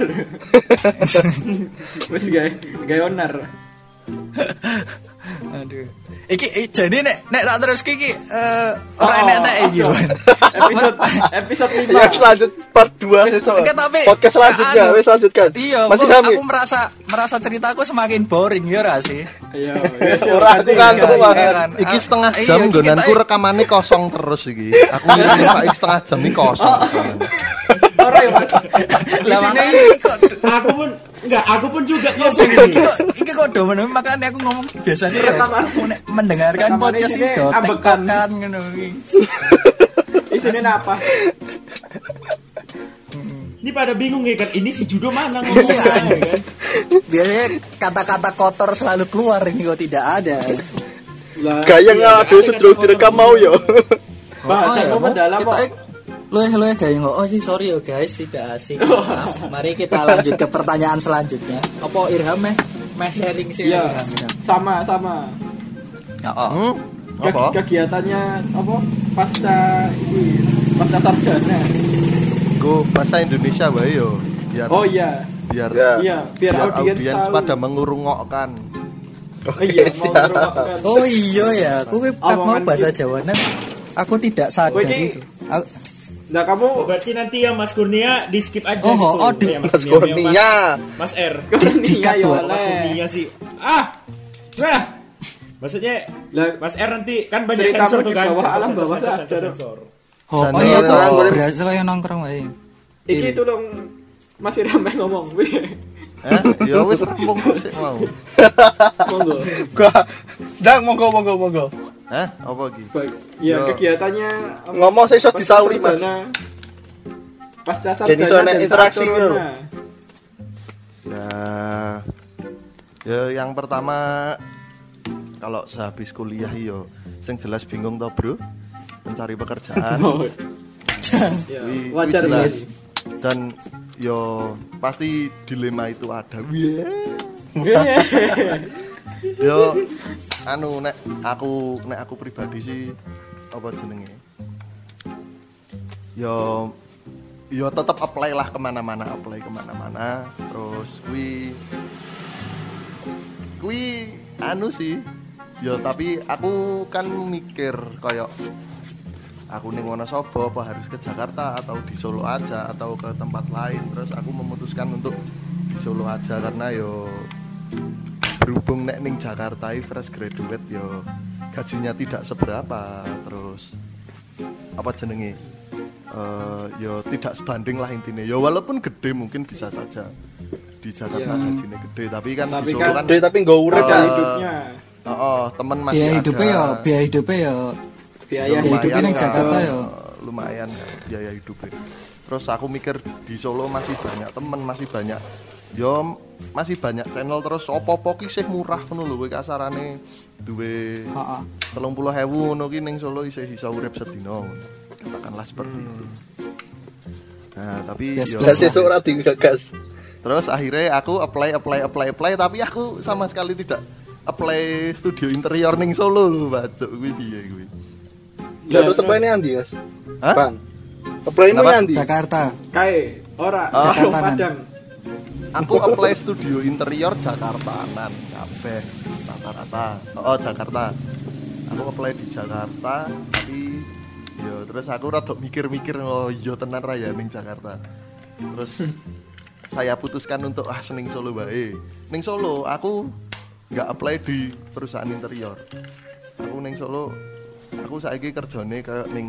Wis gawe gawe onar. Aduh. Iki jadi nek nek tak terus iki eh ora Oh, enak tak iki. Episode episode Ya 5. selanjut part 2 sesuk. Enggak, tapi Podcast selanjutnya anu, wis lanjutkan. Iya, Masih aku, kami. aku merasa merasa ceritaku semakin boring ya ora sih? Iya, wis, yo, Ora, aku ganti, ngantuk banget. Iya kan? Iki Ah, setengah iya, jam nggonanku rekamane kosong terus iki. Aku ngirim Pak iki setengah jam iki kosong. rekamane. Ora ya, Mas. Lah Aku pun enggak, aku pun juga kosong iki ini. kok iki kok do menemen makanya aku ngomong biasanya ya mendengarkan podcast itu ambekan. tekokan ngono iki. Isinya apa? Ini pada bingung ya kan, ini si Judo mana ngomongnya ya kan? Biasanya kata-kata kotor selalu keluar ini kok tidak ada. Iya, ngadu sedro direkam mau yo. bahasa ya, kamu dalam kok. Lueh lueh gaya? Oh sih sorry ya guys tidak asik. Maaf. Mari kita lanjut ke pertanyaan selanjutnya. Apa Irham meh meh sharing sih Iya, Irham, Irham. sama sama. Ya, oh. Hmm? Apa? Kegiatannya apa? Pasca ini, pasca sarjana. Go bahasa Indonesia wae yo. Biar Oh iya. biar Ya. Iya, biar, biar audiens audiens pada mengurungokkan. Oh iya. Oh iya ya, aku mau bahasa. Jawa Nah, Aku tidak sadar Oh, ini- itu. Aku- Nah, kamu Oh, berarti nanti ya Mas Kurnia di skip aja Oh, gitu. oh, di- Ya, Mas Kurnia, Kurnia. Mas, Mas R. Kurnia ya dua, Mas. Kurnia sih. Ah. Nah. Maksudnya Lah, Mas R nanti kan banyak sensor tuh di kan, bawah sensor, alam, sensor, bawah sensor, sensor, sensor. Oh, oh iya ya, tuh. boleh. Berasa kayak nongkrong wae. iki tolong masih ramai ngomong. Eh, ya wis rampung sik mau. Monggo. Gua sedang monggo monggo monggo. Eh, apa iki? Baik. Ya, Yo. kegiatannya? Ngomong saya iso disauri, Mas. sarjana. Pasca Jadi sarjana soalnya interaksi gitu. Ya Ya yang pertama kalau sehabis kuliah yo sing jelas bingung toh, Bro. Mencari pekerjaan. Oh. Ya, Wi- wi wajar jelas. Dan yo pasti dilema itu ada. Iya. Yo anu nek aku nek aku pribadi sih apa jenenge? Yo yo tetap apply lah ke mana-mana apply ke mana-mana terus kui kui anu sih yo tapi aku kan mikir kayak aku ning Wonosobo apa harus ke Jakarta atau di Solo aja atau ke tempat lain terus aku memutuskan untuk di Solo aja karena yo berhubung nek ning Jakarta i fresh graduate yo gajinya tidak seberapa terus apa jenenge eh yo tidak sebanding lah intinya yo walaupun gede mungkin bisa saja di Jakarta Iya. gajinya gede tapi kan Tapi di Solo kan kan Deh tapi nggak urip kan. hidupnya. oh, oh, temen masih Biaya ada hidupnya ya, biaya hidupnya ya. Biaya hidupnya kan, Jakarta ya. lumayan kan biaya hidupnya terus aku mikir di Solo masih banyak temen masih banyak yo masih banyak channel terus opo-opo ki sih murah ngono lho kowe kasarane duwe Heeh. 30.000 ngono ki ning Solo isih iso urip sedina katakanlah seperti Hmm. itu Nah, tapi Yes, yo, sesuk ora digagas. terus akhirnya aku apply apply apply apply tapi aku sama sekali tidak apply studio interior ning Solo lho, Bacuk kuwi piye kuwi. Lah terus apa ini Andi, Mas? Hah? Bang. Apply ini? Andi. Jakarta Kae, ora, Ah. Jakarta Padang. Aku apply studio interior Jakarta nan kabeh rata-rata. Oh, Jakarta. Aku apply di Jakarta tapi yo terus aku rada mikir-mikir oh iya tenan raya ning Jakarta. Terus saya putuskan untuk ah sening Solo bae. Ning Solo aku nggak apply di perusahaan interior. Aku ning Solo aku saiki kerjane kayak ning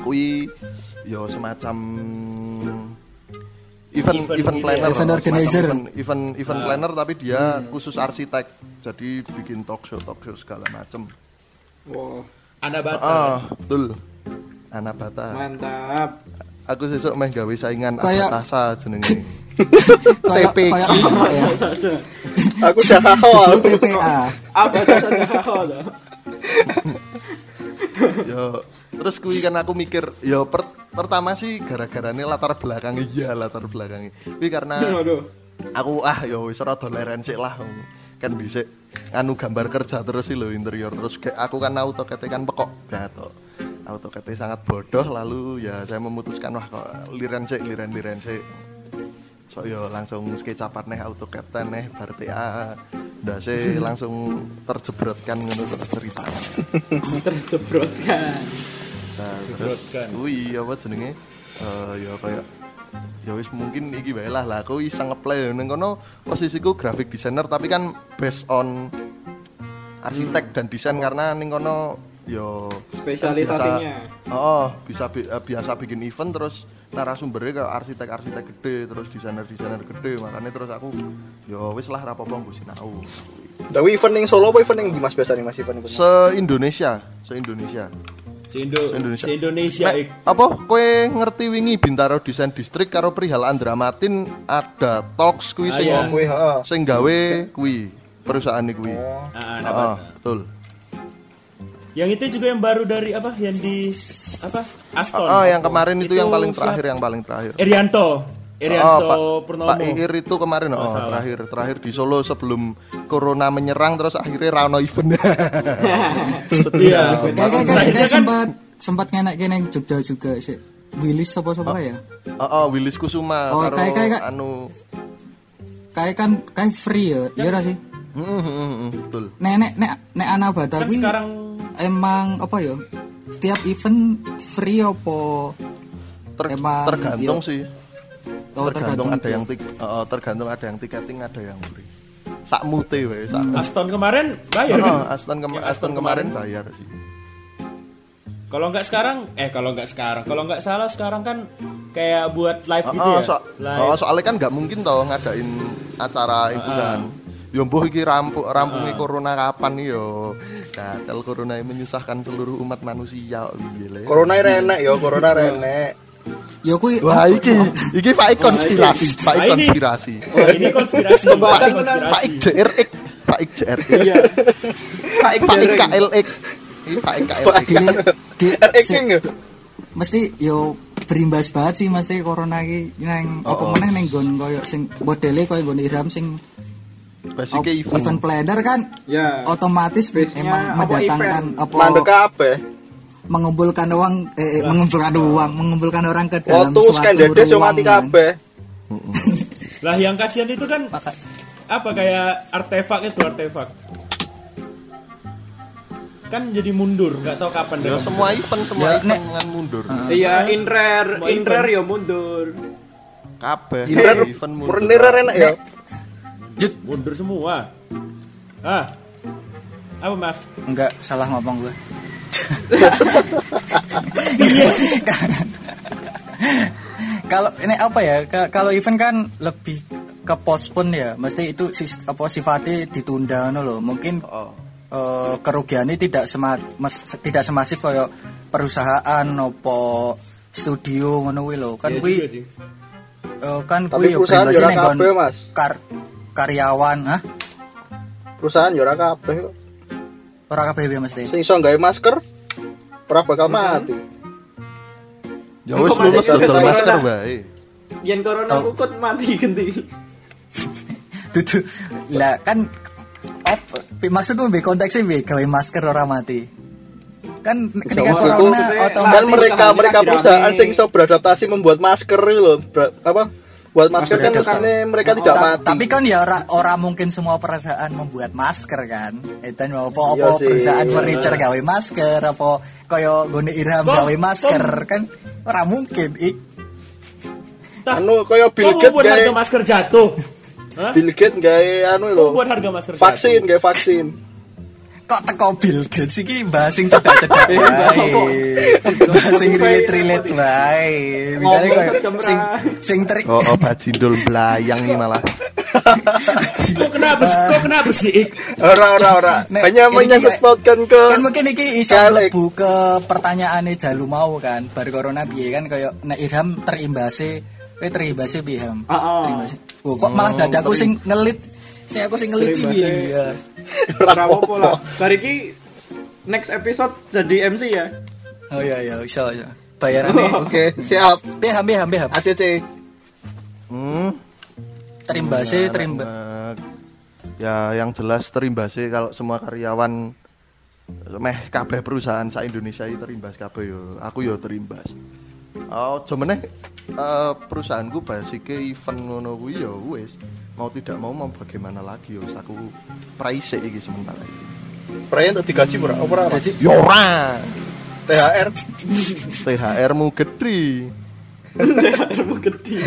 kui yo semacam event event, Event gitu planner. Ya? Event organizer. event event, event planner tapi dia khusus arsitek. Jadi bikin talk show talk show segala macem. Wow, Anak bata. ah betul. Anak bata. Mantap. aku sesuk meh gawe saingan Kayak- Agatasa jenenge. Apa ya? Aku Jakarta. PPA Apa dasarnya kau tuh? Yo. Terus kui kan aku mikir yo per- pertama sih gara-garanya latar belakang iya latar belakang. Tapi karena Waduh. aku ah yo wis rada leren sik lah kan bisa anu gambar kerja terus sih lo interior. Terus kayak aku kan AutoCAD kan pekok gato AutoCAD sangat bodoh lalu ya saya memutuskan wah kok liren sik liren sik so yo langsung SketchUp neh AutoCAD neh berarti ah udah sih langsung terjebrotkan ngono terus cerita Terjebrotkan. nah terus wih apa jenenge Eh ya kayak ya wis mungkin iki wae lah lah aku iseng ngeplay ning kono posisiku graphic designer tapi kan based on arsitek dan desain karena ning kono yo Spesialisasinya. oh bisa bi- eh, biasa bikin event terus narasumbernya kayak arsitek-arsitek gede terus desainer-desainer gede makanya terus aku yo wis lah rapopo nggo sinau Tapi event ning Solo apa event ning di Mas biasa nih Mas event se Indonesia se Indonesia Se Indo Indonesia. se Indonesia Nek, ik. apa kowe ngerti wingi Bintaro Desain District karo perihal Andramatin ada talks kuwi Ah, sing iya. Heeh. sing gawe kuwi perusahaan kuwi. Ah, anak Heeh, betul. Yang itu juga yang baru dari apa? Yang di apa? Aston. Oh, yang kemarin itu, yang paling siapa? terakhir, yang paling terakhir. Irianto. Irianto Oh, Pak, Purnomo. Pak Iir itu kemarin oh, terakhir terakhir di Solo sebelum corona menyerang terus akhirnya Rano event. Iya. kayak kayak kayak Terakhirnya kayak kan sempat sempat ning Jogja juga sih Willis apa apa ya oh, oh, Willis Kusuma Oh, karo kayak- kayak- anu kayak kan kayak free ya iya ra sih Hmm, hmm, hmm, hmm, betul. nek nek nek nek Anabata kan sekarang emang apa ya setiap event free apa Ter- Emang, tergantung iya. sih. oh, tergantung ada itu. yang tik oh, tergantung ada yang tiketing ada yang free. Sak mute wae, sak Aston kemarin bayar kan? Oh, Aston, kema- Yang Aston kemarin bayar sih. Kalau nggak sekarang, eh kalau nggak sekarang, kalau nggak salah sekarang kan kayak buat live gitu Oh, ya. so- live. oh, soalnya kan nggak mungkin toh ngadain acara itu kan. Yo mbuh iki rampu rampungi corona kapan yo. Gatel corona yang menyusahkan seluruh umat manusia kok piye le. Corona renek yo, corona renek. ya kuwi Wah iki iki faik konspirasi, ini- konspirasi. Oh, ini konspirasi, Faik konspirasi. faik JRX, faik JRX. Iya. Iqbal. KLX. Ini faik KLX. di, RX ya. mesti yo berimbas banget sih mesti corona iki nang apa meneh ning nggon koyo sing modele koyo nggon Iram sing Basic op- event. event planner kan Ya. otomatis Base-nya emang apa mendatangkan apa Mandek kabeh. mengumpulkan uang eh, eh, mengumpulkan uang mengumpulkan orang ke dalam Waktu suatu Skandedes yo mati ruangan. kabeh. Lah yang kasihan itu kan apa kayak artefak itu artefak. Kan jadi mundur, nggak tahu kapan Ya deh. semua event semua Ya, event nek- dengan mundur. Iya, inrer, Semua inrer event. ya mundur. Kabeh Inter event mundur. Renir renek yo. Jut, mundur semua. Ah. Apa Mas? Enggak, salah ngomong gue. Kalau ini apa ya? ka- Kalau event kan lebih ke postpone ya. Mesti itu apa sifatnya ditunda no loh. Mungkin Oh. eh, kerugiannya tidak sema, mes- tidak semasif kayak perusahaan opo studio ngono kuwi lho. Kan Iya kuwi juga sih. eh, kan kuwi yo perusahaan berimbasnya yo kabeh, Mas. kar karyawan, hah? Perusahaan yo ora kabeh kok. Ora kabeh ya mesti. Sing iso gawe masker ora bakal mati. Ya wis lulus Corona. masker wae. Yen corona Oh. kuput mati ganti. Dudu. Lah kan op, maksudku be konteksnya be gawe masker ora mati. Kan ketika corona maksudnya, kan otomatis mereka mereka perusahaan sing iso beradaptasi membuat masker loh Ber- apa buat masker kan mestinya mereka tidak Ta- mati Tapi kan ya ora, ora mungkin semua perusahaan membuat masker kan. Itu apa-apa Iya sih. perusahaan Iya. furniture gawe masker apa kaya gone Irham gawe masker kan ora mungkin. Ik. Tah, anu kaya Bill Gates membuat harga gawe masker jatuh? Bill Gates gawe anu Kok lho membuat harga masker vaksin gawe vaksin Kok teko Bill Gates iki bahas sing cedak-cedak Eh, bahas wae. Bahas sing relate-relate wae. Kaya sejam sing sing ter Oh, oh bajindul belayang nih malah. Kok kenapa sih? Kok kenapa sih? Ik? ora ora ora hanya menyangkut pautkan ke kan mungkin iki iso mlebu ke pertanyaane Jalu mau kan bar corona piye kan kaya nek Irham terimbase kowe terimbase piye Ham Ah, ah. terimbase oh, kok malah dadaku sing ngelit sing aku sing ngelit iki Terimbase. piye ya Ora apa-apa lah. Bar iki next episode jadi MC ya. oh iya iya iso iso bayarannya oke siap piye Ham piye Ham piye Ham ACC Hmm. terimbase Enak terimba banget. Ya yang jelas terimbasnya kalau semua karyawan meh kabeh perusahaan sa Indonesia itu terimbas kabeh yo. Aku yo terimbas. Oh, cuman eh perusahaanku basicnya event ngono kuwi yo wis. Mau tidak mau mau bagaimana lagi yo aku price iki sementara iki. perayaan untuk digaji ora ora Mas? Yo ora. THR THR mu gede. Ilmu gede.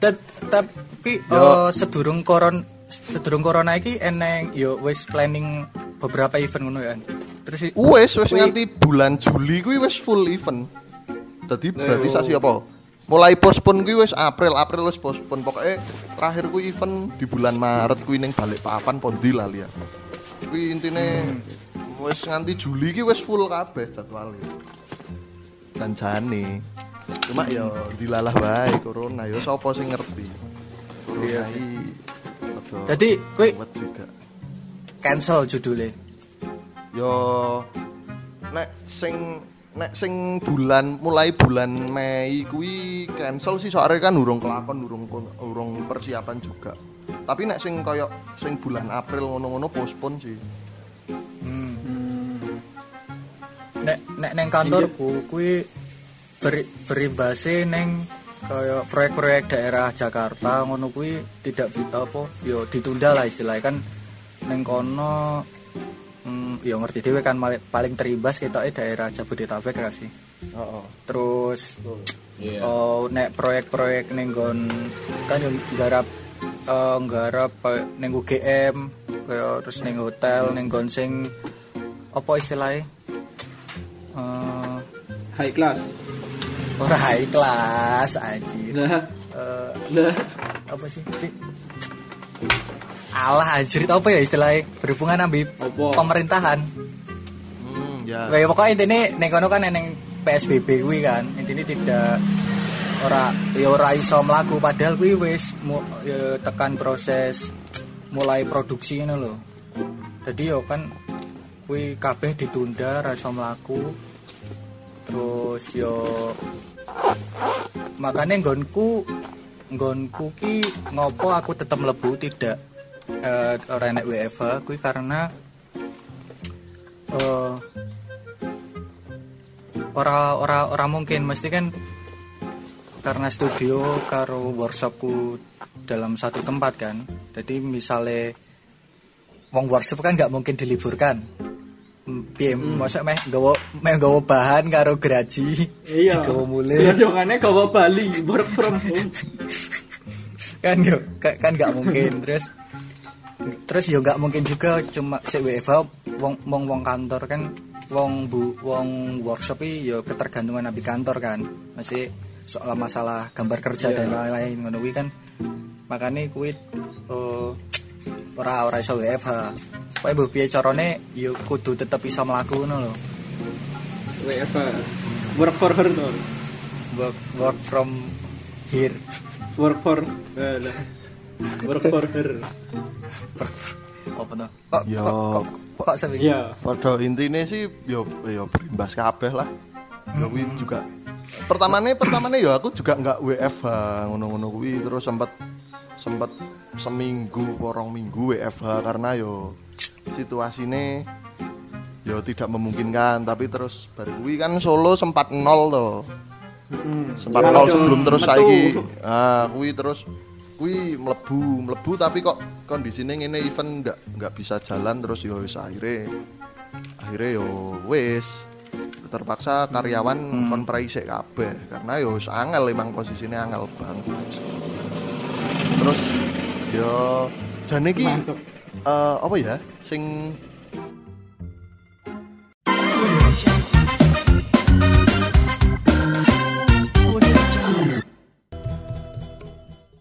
Tet- tapi eh, sedurung koron sedurung corona iki eneng yo wis planning beberapa event ngono kan terus Wes wes nganti bulan Juli kuwi wis full event. Dadi berarti sasi apa? Mulai pospon kuwi wis April, April wis pospon. Pokoknya terakhir kuwi event di bulan Maret kuwi ning Balikpapan Pondi lah ya. Kuwi intine wis nganti Juli ki wis full kabeh jadwal Janjane. Cuma ya dilalah wae corona ya sapa sing ngerti. Corona Dadi, kuwi- ruwet juga. cancel judulnya yo nek sing nek sing bulan mulai bulan Mei kuwi cancel sih soalnya kan urung kelakon urung urung persiapan juga. Tapi nek sing koyo sing bulan April ngono-ngono postpone sih. Nek nek neng kantorku kuwi beri, berimbase neng kaya proyek-proyek daerah Jakarta ngono kuwi tidak bisa apa yo ditunda lah istilahnya. Kan neng kono yo ngerti dhewe kan paling terimbas ketoke daerah Jabodetabek kan sih. Heeh. Terus oh nek proyek-proyek ning nggon kan yo nggarap eh, nggarap ning UGM kaya terus ning hotel ning nggon sing apa istilahnya? Eh High class. ora high class anjir. Nah, Eh, nah. apa sih alah anjir apa ya istilahnya berhubungan ambil Apa? pemerintahan hmm ya Kayak pokoknya intinya neng kono kan neng PSBB kuwi kan intinya tidak ora ya ora iso mlaku padahal kuwi wis mu, ya, tekan proses mulai produksi ngono lho. Jadi yo kan kuwi kabeh ditunda ra iso mlaku. Terus yo makanya nggonku nggonku ki ngopo aku tetap mlebu tidak eh ora enek WFH kuwi karena eh ora ora ora mungkin. Mesti kan karena studio karo workshopku dalam satu tempat kan. Jadi misalnya wong workshop kan nggak mungkin diliburkan. Piye masa meh gawa meh gawa bahan karo geraji Iya. gawa mulai Dongane gawa Bali, work from home. kan yo ka- kan nggak mungkin. Terus terus yo nggak mungkin juga cuma si WFH wong wong wong kantor kan wong bu wong workshop yo ketergantungan nabi kantor kan. Masih soal masalah gambar kerja dan lain-lain ngono kuwi kan. Makanya kuwi eh, ora ora iso WFH Pokoke mbok piye carane? Yo kudu tetep iso mlaku ngono lho. WFH. Work for her tuh. work work from here. Work for lah. Work for her. apa tuh? Kok Yo, kok kok, kok sepi Iya. pada intinya sih yo yo berimbas kabeh lah. Yo kuwi juga pertamane pertamane ya aku juga nggak WFH ngono-ngono kuwi. Terus sempat sempat seminggu porong minggu WFH karena yo situasine yo tidak memungkinkan. Tapi terus baru kuwi kan Solo sempat nol toh. Sempat nol sebelum terus saiki. Ah kuwi terus kuwi mlebu mlebu tapi kok kondisinya ngene event nggak nggak bisa jalan terus yo wis akhirnya akhirnya yo wis. Terpaksa karyawan kon praisek kabeh karena yo wis angel emang posisinya angel banget. Terus yo jane iki eh, apa ya sing